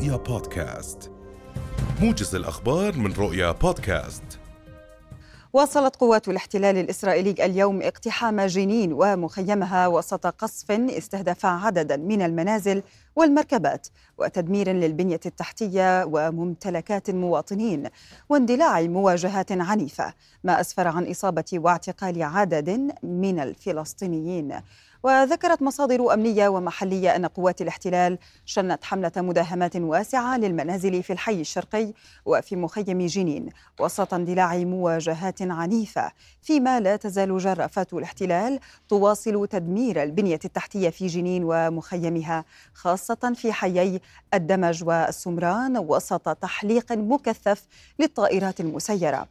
رؤيا بودكاست. موجز الأخبار من رؤيا بودكاست. واصلت قوات الاحتلال الإسرائيلي اليوم اقتحام جنين ومخيمها وسط قصف استهدف عددا من المنازل والمركبات وتدمير للبنية التحتية وممتلكات المواطنين واندلاع مواجهات عنيفة ما أسفر عن إصابة واعتقال عدد من الفلسطينيين. وذكرت مصادر أمنية ومحلية أن قوات الاحتلال شنت حملة مداهمات واسعة للمنازل في الحي الشرقي وفي مخيم جنين وسط اندلاع مواجهات عنيفة فيما لا تزال جرافات الاحتلال تواصل تدمير البنية التحتية في جنين ومخيمها خاصة في حيي الدمج والسمران وسط تحليق مكثف للطائرات المسيرة.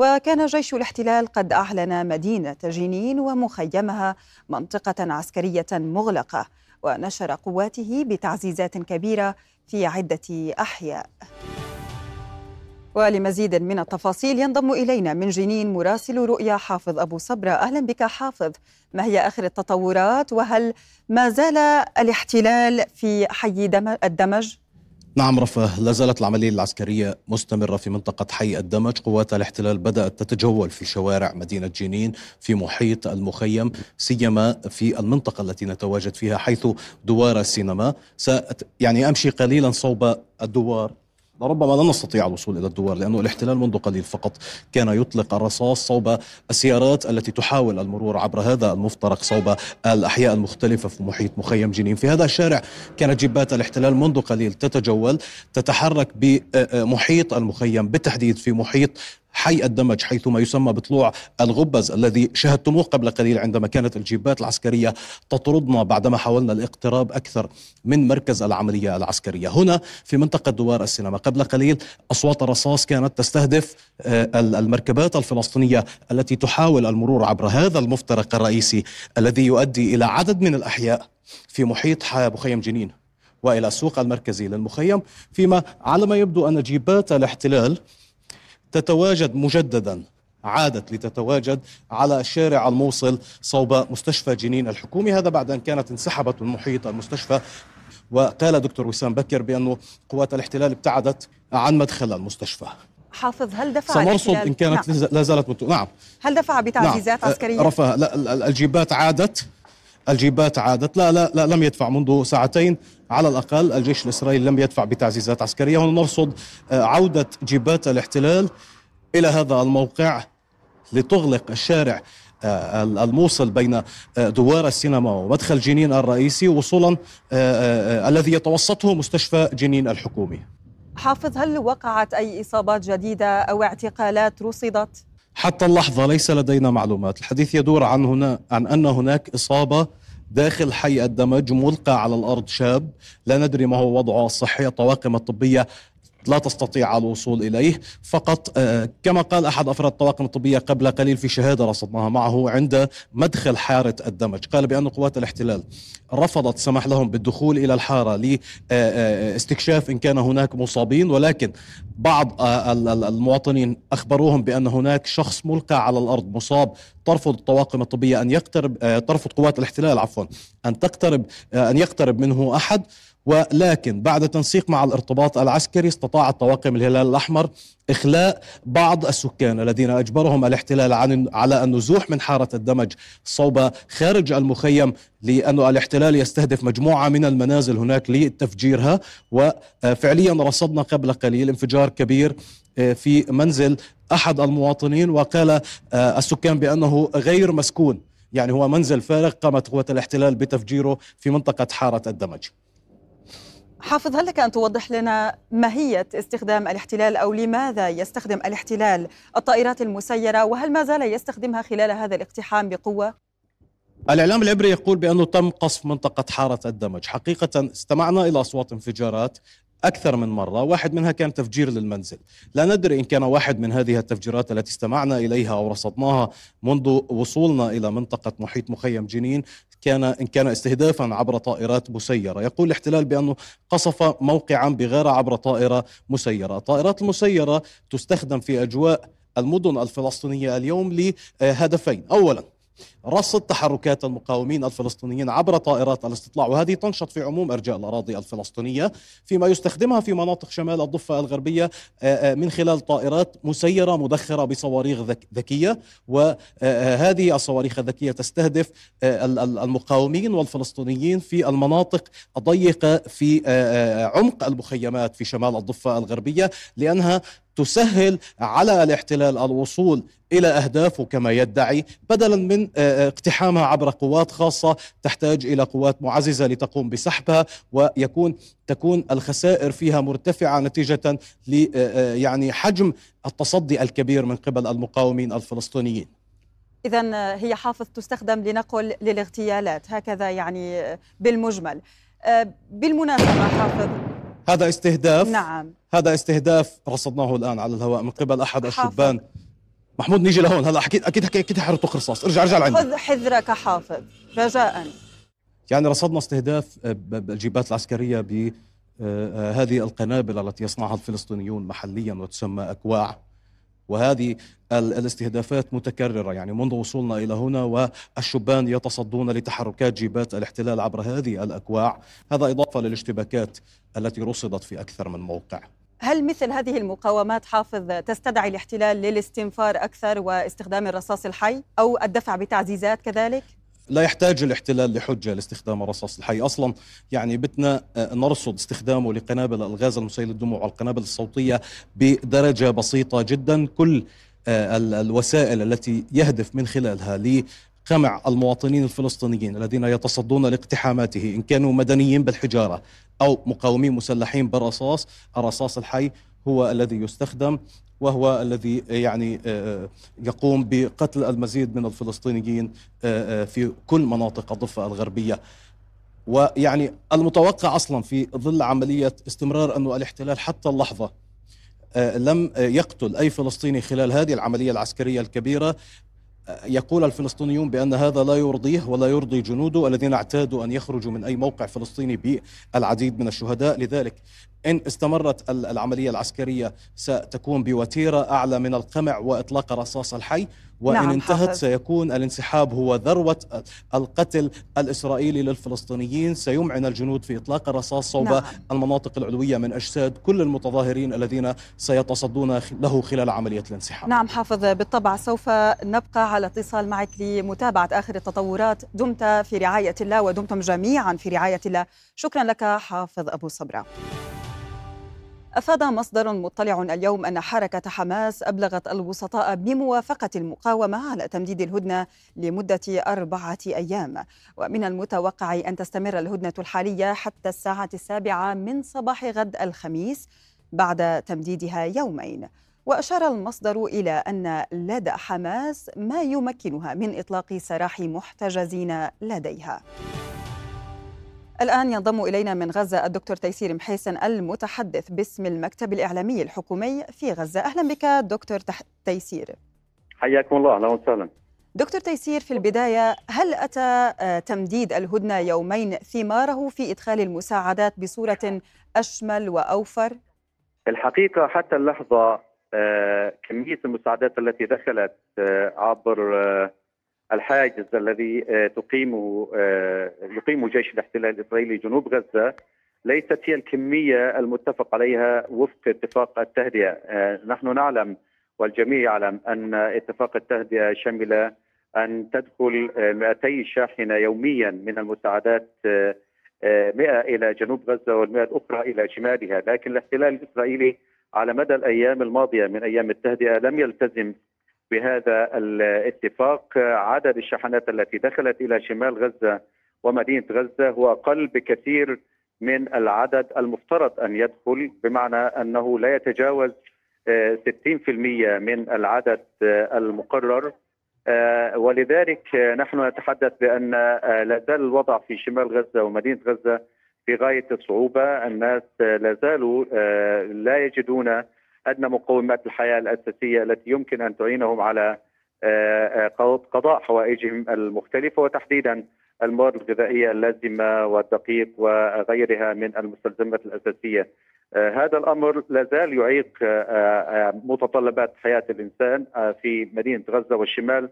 وكان جيش الاحتلال قد أعلن مدينة جنين ومخيمها منطقة عسكرية مغلقة ونشر قواته بتعزيزات كبيرة في عدة أحياء. ولمزيد من التفاصيل ينضم إلينا من جنين مراسل رؤيا حافظ أبو صبرة. أهلا بك حافظ ما هي آخر التطورات؟ وهل ما زال الاحتلال في حي الدمج؟ نعم رفاه لا زالت العملية العسكرية مستمرة في منطقة حي الدمج. قوات الاحتلال بدأت تتجول في شوارع مدينة جنين في محيط المخيم سيما في المنطقة التي نتواجد فيها حيث دوار السينما سأت يعني أمشي قليلا صوب الدوار. لربما لا نستطيع الوصول إلى الدوار لأنه الاحتلال منذ قليل فقط كان يطلق الرصاص صوب السيارات التي تحاول المرور عبر هذا المفترق صوب الأحياء المختلفة في محيط مخيم جنين، في هذا الشارع كانت جبات الاحتلال منذ قليل تتجول تتحرك بمحيط المخيم بالتحديد في محيط حي الدمج حيثما يسمى بطلوع الغبز الذي شاهدتموه قبل قليل عندما كانت الجيبات العسكرية تطردنا بعدما حاولنا الاقتراب أكثر من مركز العملية العسكرية. هنا في منطقة دوار السينما قبل قليل أصوات الرصاص كانت تستهدف آه، المركبات الفلسطينية التي تحاول المرور عبر هذا المفترق الرئيسي الذي يؤدي إلى عدد من الأحياء في محيط مخيم جنين وإلى السوق المركزي للمخيم فيما على ما يبدو أن جيبات الاحتلال تتواجد مجددا عادت لتتواجد على الشارع الموصل صوب مستشفى جنين الحكومي هذا بعد أن كانت انسحبت من محيط المستشفى وقال دكتور وسام بكر بأنه قوات الاحتلال ابتعدت عن مدخل المستشفى حافظ هل دفع سنرصد إن كانت نعم. لا زالت مت... نعم هل دفع بتعزيزات نعم. عسكرية؟ رفع لا الجيبات عادت الجيبات عادت. لا, لا لا لم يدفع منذ ساعتين. على الأقل الجيش الإسرائيلي لم يدفع بتعزيزات عسكرية. هنا نرصد آه، عودة جيبات الاحتلال إلى هذا الموقع لتغلق الشارع آه، الموصل بين آه، دوار السينما ومدخل جنين الرئيسي وصولا الذي يتوسطه مستشفى جنين الحكومي. حافظ هل وقعت أي إصابات جديدة أو اعتقالات رصدت؟ حتى اللحظة ليس لدينا معلومات. الحديث يدور عن هنا عن أن هناك إصابة داخل حي الدمج ملقى على الأرض شاب. لا ندري ما هو وضعه الصحي الطواقم الطبية لا تستطيع الوصول إليه. فقط آه، كما قال أحد أفراد الطواقم الطبية قبل قليل في شهادة رصدناها معه عند مدخل حارة الدمج. قال بأن قوات الاحتلال رفضت سمح لهم بالدخول إلى الحارة لاستكشاف آه، آه، إن كان هناك مصابين ولكن بعض المواطنين أخبروهم بأن هناك شخص ملقى على الأرض مصاب. ترفض الطواقم الطبية أن يقترب ترفض قوات الاحتلال عفوا أن تقترب أن يقترب منه أحد. ولكن بعد تنسيق مع الارتباط العسكري استطاعت طواقم الهلال الأحمر إخلاء بعض السكان الذين أجبرهم الاحتلال عن على النزوح من حارة الدمج صوب خارج المخيم لأن الاحتلال يستهدف مجموعة من المنازل هناك لتفجيرها. وفعليا رصدنا قبل قليل انفجار كبير آه، في منزل أحد المواطنين وقال آه، السكان بأنه غير مسكون. يعني هو منزل فارغ قامت قوة الاحتلال بتفجيره في منطقة حارة الدمج. حافظ هل لك أن توضح لنا ماهية استخدام الاحتلال أو لماذا يستخدم الاحتلال الطائرات المسيرة؟ وهل ما زال يستخدمها خلال هذا الاقتحام بقوة؟ الإعلام العبري يقول بأنه تم قصف منطقة حارة الدمج. حقيقة استمعنا إلى أصوات انفجارات أكثر من مرة واحد منها كان تفجير للمنزل. لا ندري إن كان واحد من هذه التفجيرات التي استمعنا إليها أو رصدناها منذ وصولنا إلى منطقة محيط مخيم جنين. كان إن كان استهدافا عبر طائرات مسيرة. يقول الاحتلال بأنه قصف موقعا بغارة عبر طائرة مسيرة. الطائرات المسيرة تستخدم في أجواء المدن الفلسطينية اليوم لهدفين. أولا رصد تحركات المقاومين الفلسطينيين عبر طائرات الاستطلاع وهذه تنشط في عموم ارجاء الاراضي الفلسطينية فيما يستخدمها في مناطق شمال الضفة الغربية من خلال طائرات مسيرة مدخرة بصواريخ ذكية وهذه الصواريخ الذكية تستهدف المقاومين والفلسطينيين في المناطق الضيقة في عمق المخيمات في شمال الضفة الغربية لأنها تسهل على الاحتلال الوصول إلى اهدافه كما يدعي بدلا من آه، اقتحامها عبر قوات خاصة تحتاج إلى قوات معززة لتقوم بسحبها ويكون تكون الخسائر فيها مرتفعة نتيجة ل آه، آه، يعني حجم التصدي الكبير من قبل المقاومين الفلسطينيين. اذا هي حافظ تستخدم لنقل للاغتيالات هكذا يعني بالمجمل. بالمناسبة حافظ هذا استهداف نعم هذا استهداف رصدناه الآن على الهواء من قبل أحد الشبان محمود نيجي لهون. هلا أكيد أكيد أكيد حيرتق رصاص ارجع ارجع لعندي خذ حذرك حافظ. رجاء يعني رصدنا استهداف آه، بالجيبات العسكرية ب آه، آه، هذه القنابل التي يصنعها الفلسطينيون محليا وتسمى أكواع. وهذه الاستهدافات متكررة. يعني منذ وصولنا إلى هنا والشبان يتصدون لتحركات جيبات الاحتلال عبر هذه الأكواع. هذا إضافة للاشتباكات التي رصدت في أكثر من موقع. هل مثل هذه المقاومات حافظ تستدعي الاحتلال للاستنفار أكثر واستخدام الرصاص الحي أو الدفع بتعزيزات كذلك؟ لا يحتاج الاحتلال لحجة لاستخدام الرصاص الحي أصلا يعني بدنا آه، نرصد استخدامه لقنابل الغاز المسيل للدموع والقنابل الصوتية بدرجة بسيطة جدا كل آه، الوسائل التي يهدف من خلالها قمع المواطنين الفلسطينيين الذين يتصدون لاقتحاماته إن كانوا مدنيين بالحجارة أو مقاومين مسلحين بالرصاص الرصاص الحي هو الذي يستخدم وهو الذي يعني آه، يقوم بقتل المزيد من الفلسطينيين آه، في كل مناطق الضفة الغربية. ويعني المتوقع أصلا في ظل عملية استمرار أن الاحتلال حتى اللحظة آه، لم يقتل أي فلسطيني خلال هذه العملية العسكرية الكبيرة يقول الفلسطينيون بأن هذا لا يرضيه ولا يرضي جنوده الذين اعتادوا أن يخرجوا من أي موقع فلسطيني بالعديد من الشهداء. لذلك إن استمرت العملية العسكرية ستكون بوتيرة أعلى من القمع وإطلاق الرصاص الحي وإن نعم انتهت حافظ. سيكون الانسحاب هو ذروة القتل الإسرائيلي للفلسطينيين. سيمعن الجنود في إطلاق الرصاص صوب نعم. المناطق العلوية من أجساد كل المتظاهرين الذين سيتصدون له خلال عملية الانسحاب. نعم حافظ. بالطبع سوف نبقى على اتصال معك لمتابعة آخر التطورات. دمت في رعاية الله ودمتم جميعا في رعاية الله. شكرا لك حافظ أبو صبرا. أفاد مصدر مطلع اليوم أن حركة حماس أبلغت الوسطاء بموافقة المقاومة على تمديد الهدنة لمدة أربعة أيام. ومن المتوقع أن تستمر الهدنة الحالية حتى الساعة السابعة من صباح غد الخميس بعد تمديدها يومين. وأشار المصدر إلى أن لدى حماس ما يمكنها من إطلاق سراح محتجزين لديها. الآن ينضم إلينا من غزة الدكتور تيسير محيسن المتحدث باسم المكتب الإعلامي الحكومي في غزة. أهلا بك دكتور تيسير. حياكم الله أهلا وسهلا. دكتور تيسير في البداية هل أتى آه، تمديد الهدنة يومين ثماره في إدخال المساعدات بصورة أشمل وأوفر؟ الحقيقة حتى اللحظة آه، كمية المساعدات التي دخلت آه، عبر الحاجز الذي آه، تقيمه آه، يقيمه جيش الاحتلال الإسرائيلي جنوب غزة ليست هي الكمية المتفق عليها وفق اتفاق التهدئة، آه، نحن نعلم والجميع يعلم أن اتفاق التهدئة شمل أن تدخل 200 شاحنة يوميا من المساعدات 100 إلى جنوب غزة وال100 الأخرى إلى شمالها، لكن الاحتلال الإسرائيلي على مدى الأيام الماضية من أيام التهدئة لم يلتزم بهذا الاتفاق. عدد الشحنات التي دخلت إلى شمال غزة ومدينة غزة هو أقل بكثير من العدد المفترض أن يدخل بمعنى أنه لا يتجاوز 60% آه، من العدد آه، المقرر. آه، ولذلك نحن نتحدث بأن لا زال الوضع في شمال غزة ومدينة غزة في غاية الصعوبة، الناس لا زالوا لا يجدون أدنى مقومات الحياة الأساسية التي يمكن أن تعينهم على آه، آه، قضاء حوائجهم المختلفة وتحديدا المواد الغذائية اللازمة والدقيق وغيرها من المستلزمات الأساسية. آه، هذا الأمر لا زال يعيق متطلبات حياة الإنسان في مدينة غزة والشمال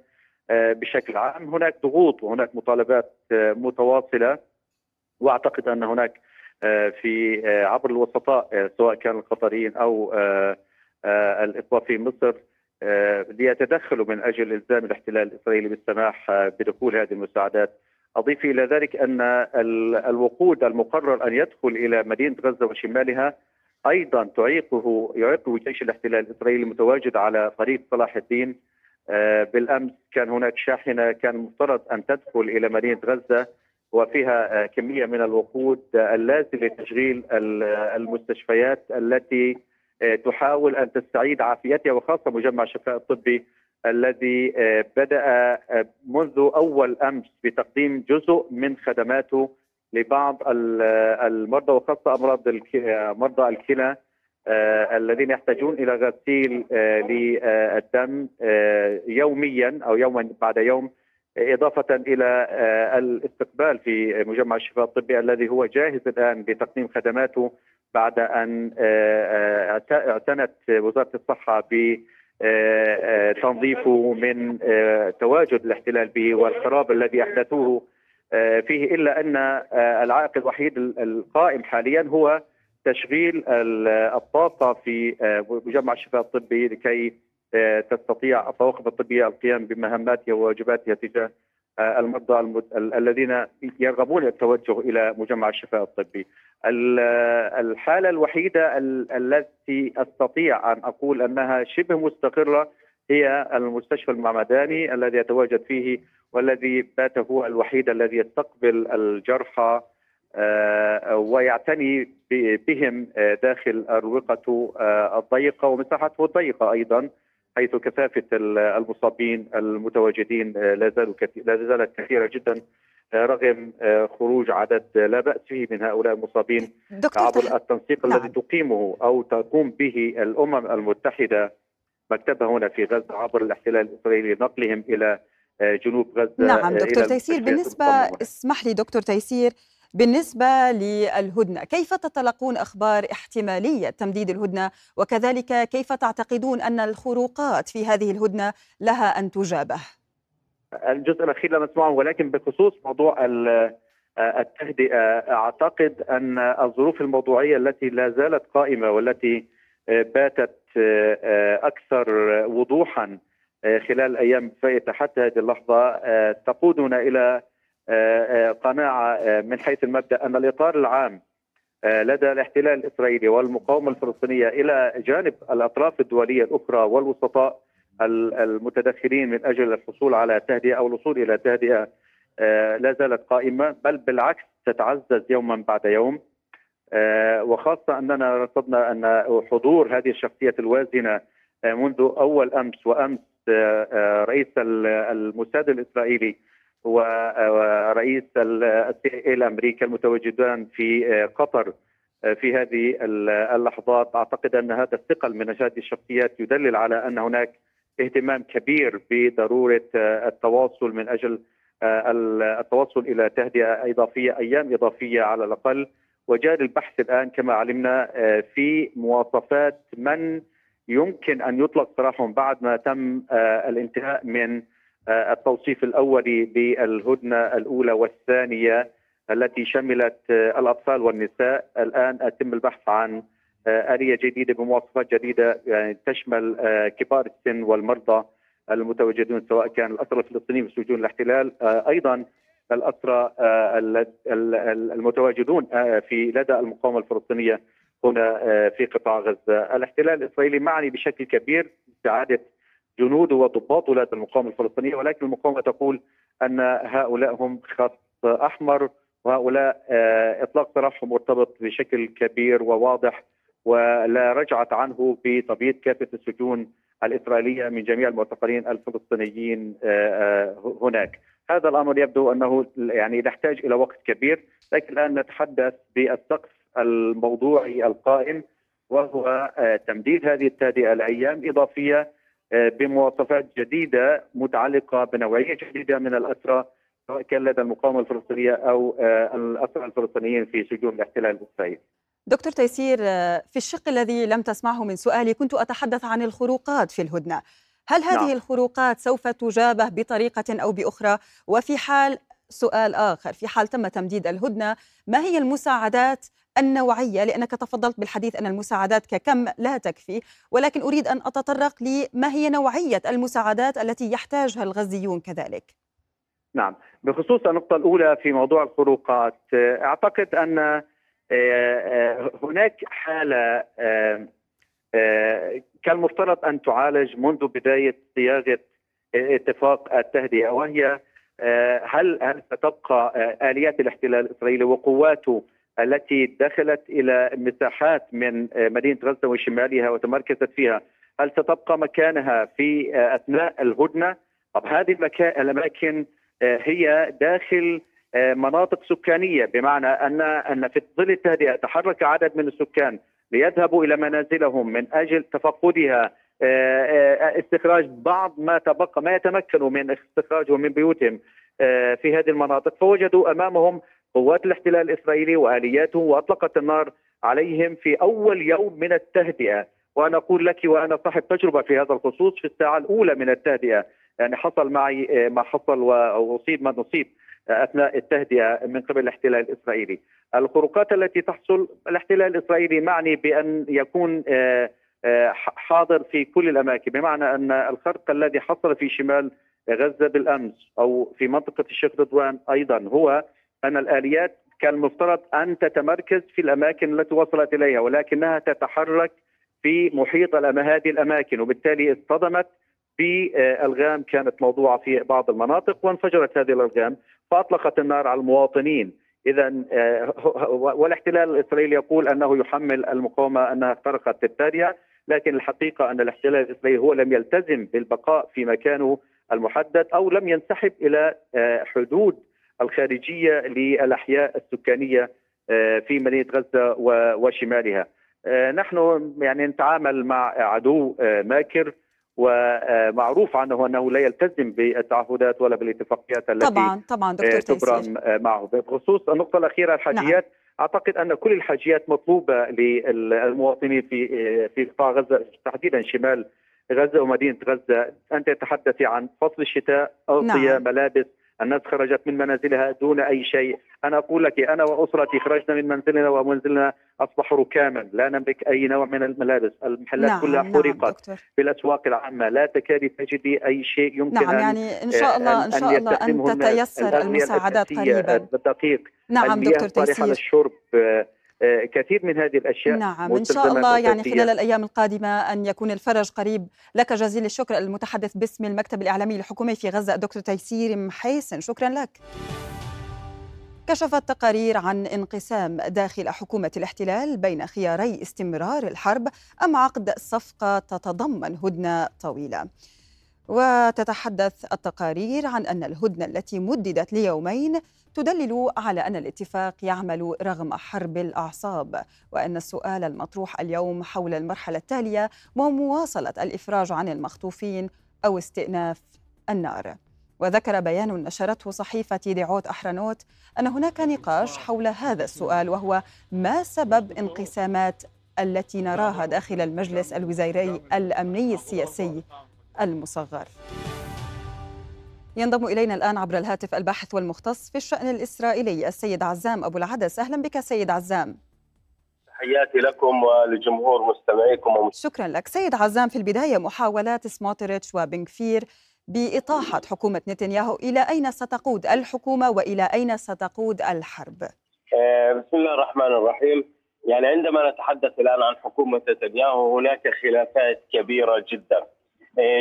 بشكل عام هناك ضغوط وهناك مطالبات متواصلة وأعتقد أن هناك في عبر الوسطاء سواء كانوا القطريين أو الإخوة في مصر ليتدخلوا من أجل إلزام الاحتلال الإسرائيلي بالسماح بدخول هذه المساعدات. أضيف إلى ذلك أن الوقود المقرر أن يدخل إلى مدينة غزة وشمالها أيضا تعيقه يعيقه جيش الاحتلال الإسرائيلي المتواجد على طريق صلاح الدين. آه، بالأمس كان هناك شاحنة كان مفترض أن تدخل إلى مدينة غزة. وفيها آه، كمية من الوقود اللازم لتشغيل المستشفيات التي آه، تحاول أن تستعيد عافيتها وخاصة مجمع الشفاء الطبي الذي بدأ منذ أول أمس بتقديم جزء من خدماته لبعض المرضى وخاصة أمراض مرضى الكلى آه، الذين يحتاجون إلى غسيل آه، للدم آه، يوميا أو يوما بعد يوم. إضافة إلى الاستقبال في مجمع الشفاء الطبي الذي هو جاهز الآن لتقديم خدماته بعد أن اعتنت وزارة الصحة ب تنظيفه من تواجد الاحتلال به والخراب الذي أحدثوه. فيه إلا أن العائق الوحيد القائم حاليا هو تشغيل الطاقة في آه، مجمع الشفاء الطبي لكي آه، تستطيع الطواقم الطبيه القيام بمهماتها وواجباتها تجاه آه، المرضى المد... الذين يرغبون التوجه إلى مجمع الشفاء الطبي. الحالة الوحيدة التي أستطيع أن أقول أنها شبه مستقرة هي المستشفى المعمداني الذي يتواجد فيه والذي بات هو الوحيد الذي يستقبل الجرحى آه، ويعتني بهم آه، داخل أروقته آه، الضيقة ومساحته الضيقة أيضا حيث كثافة المصابين المتواجدين لا زالوا لا زالت كثيرة جدا رغم خروج عدد لا بأس فيه من هؤلاء المصابين عبر التنسيق نعم. الذي تقيمه أو تقوم به الأمم المتحدة مكتبها هنا في غزة عبر الاحتلال الإسرائيلي نقلهم إلى جنوب غزة نعم دكتور تيسير بالنسبة اسمح لي دكتور تيسير بالنسبة للهدنة كيف تتلقون أخبار احتمالية تمديد الهدنة؟ وكذلك كيف تعتقدون أن الخروقات في هذه الهدنة لها أن تجابه؟ الجزء الأخير لم أسمعه ولكن بخصوص موضوع التهدئة أعتقد أن الظروف الموضوعية التي لا زالت قائمة والتي باتت أكثر وضوحا خلال الأيام الفائتة حتى هذه اللحظة تقودنا إلى آه، آه، قناعة آه، من حيث المبدأ أن الإطار العام لدى الاحتلال الإسرائيلي والمقاومة الفلسطينية إلى جانب الأطراف الدولية الأخرى والوسطاء المتدخلين من أجل الحصول على تهدئة أو الوصول إلى تهدئة لا زالت قائمة. بل بالعكس تتعزز يوما بعد يوم. وخاصة أننا رصدنا أن حضور هذه الشخصيات الوازنة منذ أول أمس وأمس رئيس الموساد الإسرائيلي ورئيس السي الامريكي المتواجدان في آه، قطر آه، في هذه اللحظات. أعتقد أن هذا الثقل من هذه الشخصيات يدلل على أن هناك اهتمام كبير بضرورة آه، التواصل من أجل التوصل إلى تهدئة إضافية أيام إضافية على الأقل. وجاري البحث الآن كما علمنا في مواصفات من يمكن أن يطلق سراحهم بعد ما تم الانتهاء من آه، التوصيف الاولي بالهدنة الأولى والثانية التي شملت آه، الأطفال والنساء. الآن يتم البحث عن آه، آلية جديدة بمواصفات جديدة يعني تشمل كبار السن والمرضى المتواجدون سواء كان الأسرى الفلسطينيين في سجون الاحتلال أيضا الأسرى المتواجدون في لدى المقاومة الفلسطينية هنا في قطاع غزة. الاحتلال الإسرائيلي معني بشكل كبير باستعادة جنوده وضباطه لدى المقاومة الفلسطينية ولكن المقاومة تقول أن هؤلاء هم خط أحمر وهؤلاء آه، إطلاق سراحهم مرتبط بشكل كبير وواضح ولا رجعت عنه بتبييض كافة السجون الإسرائيلية من جميع المعتقلين الفلسطينيين آه، آه، هناك. هذا الأمر يبدو أنه يعني يحتاج إلى وقت كبير، لكن الآن نتحدث بالسقف الموضوعي القائم وهو تمديد هذه التهدئة لأيام إضافية بمواصفات جديدة متعلقة بنوعية جديدة من الاسرى سواء كان لدى المقاومة الفلسطينية أو آه، الاسرى الفلسطينيين في سجون الاحتلال الاسرائيلي. دكتور تيسير آه، في الشق الذي لم تسمعه من سؤالي كنت أتحدث عن الخروقات في الهدنة. هل هذه نعم. الخروقات سوف تجابه بطريقة أو بأخرى وفي حال سؤال آخر في حال تم تمديد الهدنة ما هي المساعدات النوعية لأنك تفضلت بالحديث أن المساعدات ككم لا تكفي ولكن أريد أن أتطرق لما هي نوعية المساعدات التي يحتاجها الغزيون كذلك. نعم. بخصوص النقطة الأولى في موضوع الخروقات أعتقد أن آه، آه، هناك حالة آه، كان المفترض أن تعالج منذ بداية صياغة اتفاق التهدئة وهي هل هل ستبقى آليات الاحتلال الإسرائيلي وقواته التي دخلت إلى مساحات من مدينة غزة وشمالها وتمركزت فيها هل ستبقى مكانها في أثناء الهدنة؟ طب هذه الأماكن هي داخل مناطق سكانية بمعنى أن أن في ظل التهدئة تحرك عدد من السكان ليذهبوا إلى منازلهم من أجل تفقدها استخراج بعض ما تبقى ما يتمكنوا من استخراجه من بيوتهم في هذه المناطق فوجدوا أمامهم قوات الاحتلال الإسرائيلي والياته وأطلقت النار عليهم في أول يوم من التهدئة. وأنا أقول لك وأنا صاحب تجربة في هذا الخصوص في الساعة الأولى من التهدئة. يعني حصل معي آه، ما حصل وأصيب ما نصيب أثناء التهدئة من قبل الاحتلال الإسرائيلي. الخروقات التي تحصل الاحتلال الإسرائيلي معني بأن يكون آه، آه، حاضر في كل الأماكن. بمعنى أن الخرق الذي حصل في شمال غزة بالأمس أو في منطقة الشيخ رضوان أيضا هو أن الآليات كان المفترض أن تتمركز في الأماكن التي وصلت إليها ولكنها تتحرك في محيط هذه الأماكن وبالتالي اصطدمت بألغام كانت موضوعة في بعض المناطق وانفجرت هذه الألغام فأطلقت النار على المواطنين. اذا آه، والاحتلال الإسرائيلي يقول أنه يحمل المقاومة أنها اخترقت التاريا لكن الحقيقة أن الاحتلال الإسرائيلي هو لم يلتزم بالبقاء في مكانه المحدد أو لم ينسحب إلى آه، حدود الخارجية للأحياء السكانية آه، في مدينة غزة وشمالها. آه، نحن يعني نتعامل مع عدو آه، ماكر ومعروف عنه أنه لا يلتزم بالتعهدات ولا بالاتفاقيات التي طبعا طبعا دكتور تبرم معه بخصوص النقطة الأخيرة الحاجيات نعم. أعتقد أن كل الحاجيات مطلوبة للمواطنين في في قطاع غزة تحديدا شمال غزة ومدينة غزة أنت تتحدثي عن فصل الشتاء أغطية نعم. ملابس الناس خرجت من منازلها دون أي شيء، أنا أقول لك أنا وأسرتي خرجنا من منزلنا ومنزلنا اصبح ركاما، لا نملك أي نوع من الملابس، المحلات نعم كلها نعم، حرقت نعم في الاسواق العامة، لا تكادي تجدي أي شيء يمكن نعم يعني إن شاء الله أن شاء الله أن تتيسر المساعدات قريبا. الدقيق. نعم دكتور تيسير. للشرب آه، كثير من هذه الأشياء نعم إن شاء الله يعني خلال الأيام القادمة أن يكون الفرج قريب. لك جزيل الشكر المتحدث باسم المكتب الإعلامي الحكومي في غزة الدكتور تيسير محيسن. شكرا لك. كشفت تقارير عن انقسام داخل حكومة الاحتلال بين خياري استمرار الحرب أم عقد صفقة تتضمن هدنة طويلة. وتتحدث التقارير عن أن الهدنة التي مددت ليومين تدلل على أن الاتفاق يعمل رغم حرب الأعصاب وأن السؤال المطروح اليوم حول المرحلة التالية ومواصلة الإفراج عن المخطوفين أو استئناف النار. وذكر بيان نشرته صحيفة ديعوت أحرنوت أن هناك نقاش حول هذا السؤال وهو ما سبب انقسامات التي نراها داخل المجلس الوزاري الأمني السياسي المصغر. ينضم إلينا الآن عبر الهاتف الباحث والمختص في الشأن الإسرائيلي السيد عزام أبو العدس. أهلا بك سيد عزام. تحياتي لكم ولجمهور مستمعيكم ومست... شكرا لك. سيد عزام في البداية محاولات سموتريتش وبنكفير بإطاحة حكومة نتنياهو. إلى أين ستقود الحكومة وإلى أين ستقود الحرب؟ آه، بسم الله الرحمن الرحيم. يعني عندما نتحدث الآن عن حكومة نتنياهو هناك خلافات كبيرة جدا.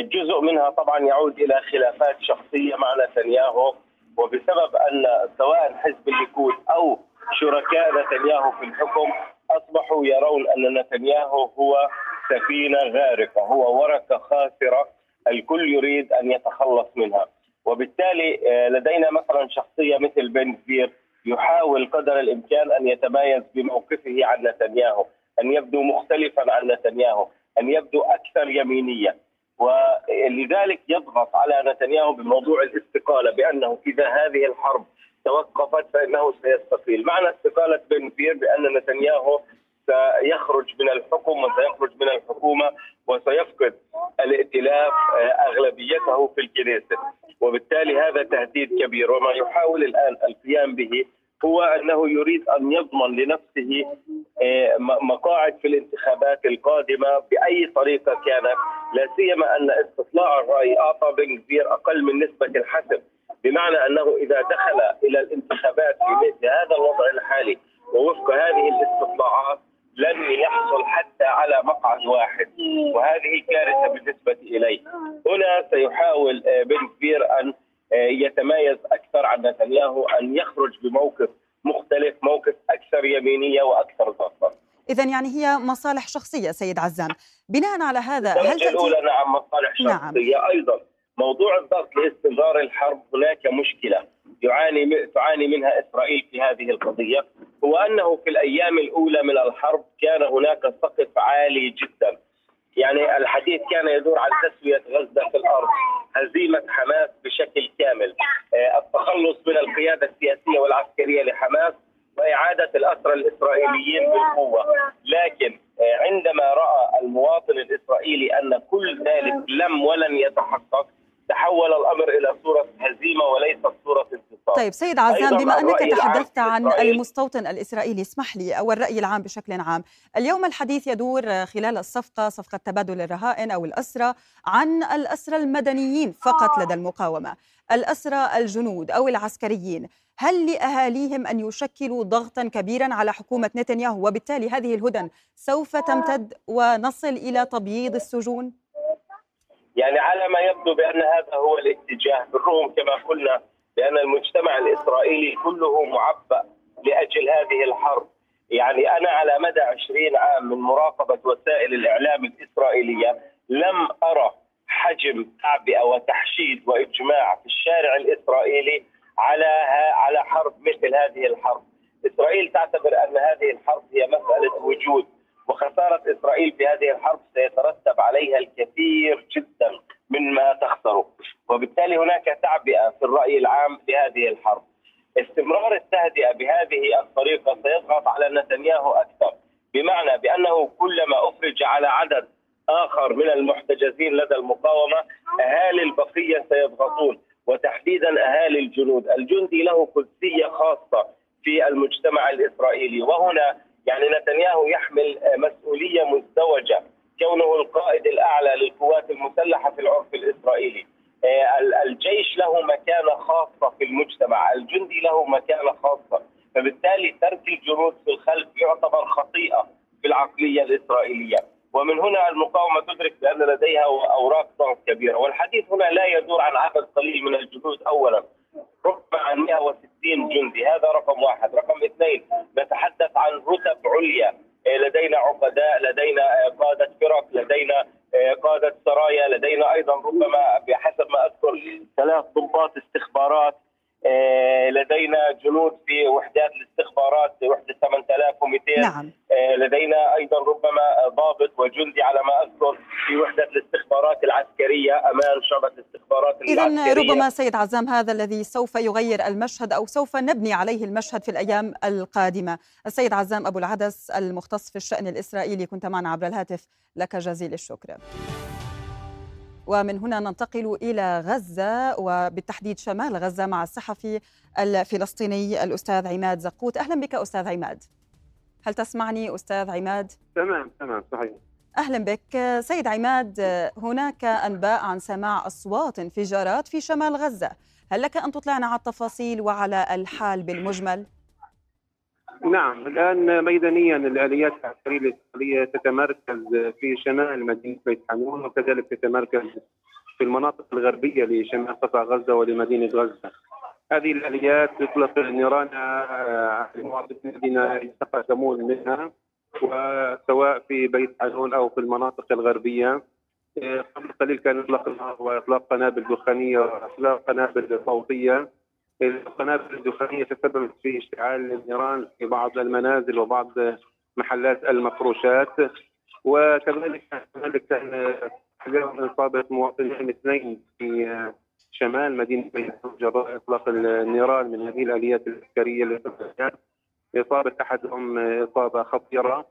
جزء منها طبعا يعود إلى خلافات شخصية مع نتنياهو وبسبب أن سواء حزب الليكود أو شركاء نتنياهو في الحكم أصبحوا يرون أن نتنياهو هو سفينة غارقة هو ورقة خاسرة الكل يريد أن يتخلص منها. وبالتالي آه، لدينا مثلا شخصية مثل بن كبير يحاول قدر الإمكان أن يتميز بموقفه عن نتنياهو أن يبدو مختلفا عن نتنياهو أن يبدو أكثر يمينية. ولذلك يضغط على نتنياهو بموضوع الاستقالة بأنه إذا هذه الحرب توقفت فإنه سيستقيل، معنى استقالة بن بأن نتنياهو سيخرج من الحكم وسيخرج من الحكومة وسيفقد الائتلاف أغلبيته في الكنيسه وبالتالي هذا تهديد كبير. وما يحاول الآن القيام به هو أنه يريد أن يضمن لنفسه مقاعد في الانتخابات القادمة بأي طريقة كانت لا سيما أن استطلاع الرأي أعطى بن كبير أقل من نسبة الحسم بمعنى أنه إذا دخل إلى الانتخابات في مثل هذا الوضع الحالي ووفق هذه الاستطلاعات لن يحصل حتى على مقعد واحد وهذه كارثة بالنسبة إليه. هنا سيحاول آه، بن كبير أن آه، يتميز عن نتنياهو أن يخرج بموقف مختلف، موقف أكثر يمينية وأكثر ضغطا. اذا يعني هي مصالح شخصية سيد عزام، بناء على هذا هل تأتي الأولى نعم مصالح نعم. شخصية نعم. أيضا موضوع الضغط لاستمرار الحرب هناك مشكلة يعاني تعاني منها إسرائيل في هذه القضية هو أنه في الأيام الأولى من الحرب كان هناك سقف عالي جدا يعني الحديث كان يدور عن تسوية غزة في الأرض هزيمة حماس بشكل كامل آه، التخلص من القيادة السياسية والعسكرية لحماس وإعادة الأسرى الإسرائيليين بالقوة لكن آه، عندما رأى المواطن الإسرائيلي أن كل ذلك لم ولن يتحقق تحول الأمر إلى صورة هزيمة وليست انتصار. طيب سيد عزام بما أنك تحدثت عن المستوطن الإسرائيلي اسمح لي أو الراي العام بشكل عام، اليوم الحديث يدور خلال الصفقة صفقة تبادل الرهائن أو الاسرى عن الاسرى المدنيين فقط لدى المقاومة، الاسرى الجنود أو العسكريين، هل لأهاليهم أن يشكلوا ضغطا كبيرا على حكومة نتنياهو؟ وبالتالي هذه الهدن سوف تمتد ونصل إلى تبييض السجون؟ يعني على ما يبدو بأن هذا هو الاتجاه بالرغم كما قلنا بان المجتمع الإسرائيلي كله معبأ لأجل هذه الحرب يعني أنا على مدى 20 عام من مراقبة وسائل الإعلام الإسرائيلية لم أرى حجم تعبئة وتحشيد وإجماع في الشارع الإسرائيلي على على حرب مثل هذه الحرب. إسرائيل تعتبر أن هذه الحرب هي مسألة وجود وخسارة إسرائيل في هذه الحرب سيترتب عليها الكثير جدا مما تخسره وبالتالي هناك تعبئة في الرأي العام لهذه الحرب. استمرار التهدئة بهذه الطريقة سيضغط على نتنياهو أكثر بمعنى بأنه كلما أفرج على عدد آخر من المحتجزين لدى المقاومة أهالي البقية سيضغطون وتحديدا أهالي الجنود، الجندي له قدسيه خاصة في المجتمع الإسرائيلي. وهنا يعني نتنياهو يحمل مسؤولية مزدوجة. كونه القائد الأعلى للقوات المسلحة في العرف الإسرائيلي. آه، الجيش له مكانة خاصة في المجتمع الجندي له مكانة خاصة. فبالتالي ترك الجنود في الخلف يعتبر خطيئة في العقلية الإسرائيلية. ومن هنا المقاومة تدرك بأن لديها أوراق ضغط كبيرة. والحديث هنا لا يدور عن عدد قليل من الجنود اولا ربما عن 160 جندي. هذا رقم واحد. رقم اثنين نتحدث عن رتب عليا. لدينا عقداء لدينا آه، قادة فرق لدينا آه، قادة سرايا لدينا أيضا ربما بحسب ما أذكر ثلاث ضباط استخبارات آه، لدينا جنود في وحدات الاستخبارات وحدة 8200 نعم. آه، لدينا أيضا ربما ضابط وجندي على ما أذكر في وحدة الاستخبارات العسكرية أمام شعبة الاستخبارات اذا ربما سيد عزام هذا الذي سوف يغير المشهد أو سوف نبني عليه المشهد في الأيام القادمة. السيد عزام أبو العدس المختص في الشأن الإسرائيلي كنت معنا عبر الهاتف. لك جزيل الشكر. ومن هنا ننتقل إلى غزة وبالتحديد شمال غزة مع الصحفي الفلسطيني الأستاذ عماد زقوت. أهلا بك أستاذ عماد. هل تسمعني أستاذ عماد؟ تمام تمام صحيح أهلا بك سيد عماد هناك أنباء عن سماع أصوات انفجارات في شمال غزة هل لك أن تطلعنا على التفاصيل وعلى الحال بالمجمل؟ نعم الآن ميدانيا الآليات العسكرية الإسرائيلية تتمركز في شمال مدينة بيت حنون وكذلك تتمركز في المناطق الغربية لشمال قطاع غزة ولمدينة غزة. هذه الآليات تطلق النيران على المواطنين الذين يتقدمون منها وسواء في بيت حنون أو في المناطق الغربية. قبل قليل كان اطلاق النار واطلاق قنابل دخانية واطلاق قنابل صوتيه القنابل الدخانية تسببت في اشتعال النيران في بعض المنازل وبعض محلات المفروشات. وكذلك هنالك كان اصابه مواطنين اثنين في شمال مدينة جراء إطلاق النيران من هذه الآليات العسكرية إصابة أحدهم إصابة خطيرة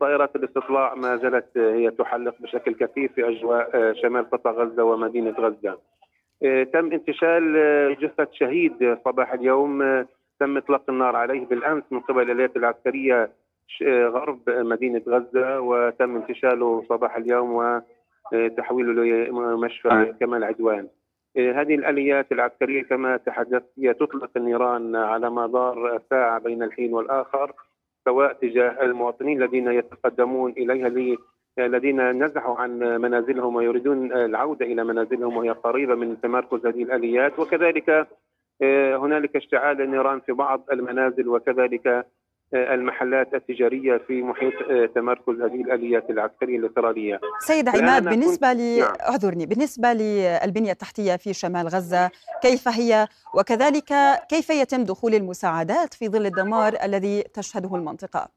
طائرات الاستطلاع ما زالت هي تحلق بشكل كثيف في أجواء شمال قطاع غزة ومدينة غزة. تم انتشال جثة شهيد صباح اليوم تم إطلاق النار عليه بالأمس من قبل الآليات العسكرية غرب مدينة غزة وتم انتشاله صباح اليوم وتحويله لمشفى كمال عدوان. هذه الآليات العسكرية كما تحدثت هي تطلق النيران على مدار ساعة بين الحين والآخر سواء تجاه المواطنين الذين يتقدمون إليها الذين نزحوا عن منازلهم ويريدون العودة إلى منازلهم وهي قريبة من تمركز هذه الآليات. وكذلك آه، هنالك اشتعال النيران في بعض المنازل وكذلك المحلات التجارية في محيط آه، تمركز هذه الآليات العسكرية الاضطراريه. سيد عماد بالنسبة لي نعم. اعذرني بالنسبة للبنية التحتية في شمال غزة كيف هي وكذلك كيف يتم دخول المساعدات في ظل الدمار الذي تشهده المنطقة؟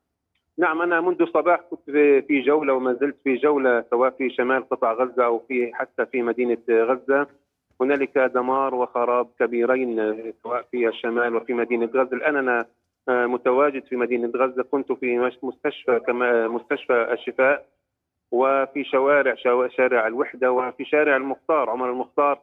نعم أنا منذ الصباح كنت في جولة وما زلت في جولة سواء في شمال قطاع غزة أو في حتى في مدينة غزة هنالك دمار وخراب كبيرين سواء في الشمال وفي مدينة غزة الآن أنا متواجد في مدينة غزة. كنت في مستشفى كما مستشفى الشفاء وفي شوارع شارع الوحدة وفي شارع المختار عمر المختار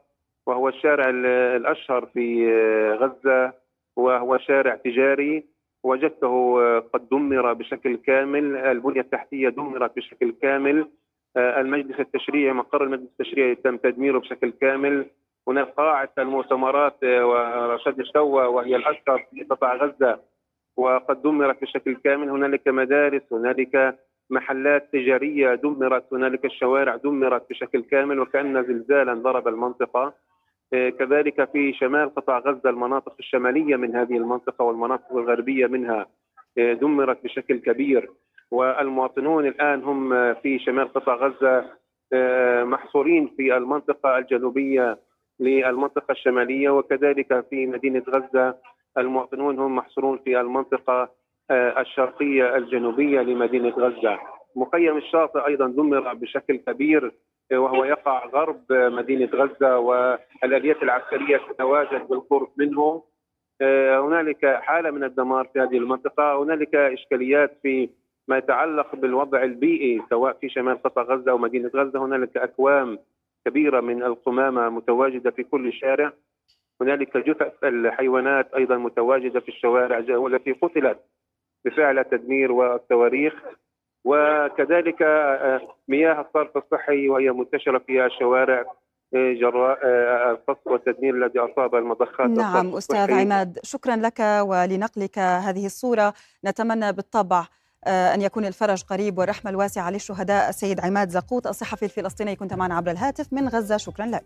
وهو الشارع الأشهر في غزة وهو شارع تجاري. وجدته قد دمر بشكل كامل البنية التحتية دمرت بشكل كامل المجلس التشريعي مقر المجلس التشريعي تم تدميره بشكل كامل. هناك قاعه المؤتمرات ورشاد الشوى وهي الأشهر في قطاع غزة. وقد دمرت بشكل كامل. هنالك مدارس هنالك محلات تجارية دمرت هنالك الشوارع دمرت بشكل كامل وكأن زلزالا ضرب المنطقة. آه، كذلك في شمال قطاع غزة المناطق الشمالية من هذه المنطقة والمناطق الغربية منها آه، دمرت بشكل كبير. والمواطنون الآن هم في شمال قطاع آه، محصورين في المنطقة الجنوبية للمنطقة الشمالية وكذلك في مدينة غزة المواطنون هم محصورون في المنطقة آه، الشرقية الجنوبية لمدينة غزة. مخيم الشاطئ أيضا دمر بشكل كبير آه، وهو يقع غرب مدينة غزة والآليات العسكرية تتواجد بالقرب منه آه، هنالك حالة من الدمار في هذه المنطقة. هنالك إشكاليات في ما يتعلق بالوضع البيئي سواء في شمال قطاع غزة أو مدينة غزة. هنالك أكوام كبيرة من القمامة متواجدة في كل شارع. هنالك جثث الحيوانات أيضا متواجدة في الشوارع والتي قتلت بفعل التدمير والصواريخ وكذلك آه، مياه الصرف الصحي وهي منتشرة في الشوارع آه، جراء آه، القصف والتدمير الذي أصاب المضخات نعم أستاذ عماد شكرا لك ولنقلك هذه الصورة. نتمنى بالطبع أن يكون الفرج قريب والرحمة الواسعة للشهداء السيد عماد زقوط الصحفي الفلسطيني كنت معنا عبر الهاتف من غزة. شكرا لك.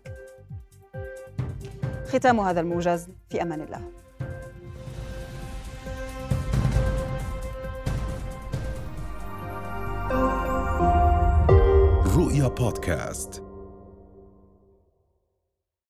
ختام هذا الموجز في أمان الله. رؤيا بودكاست.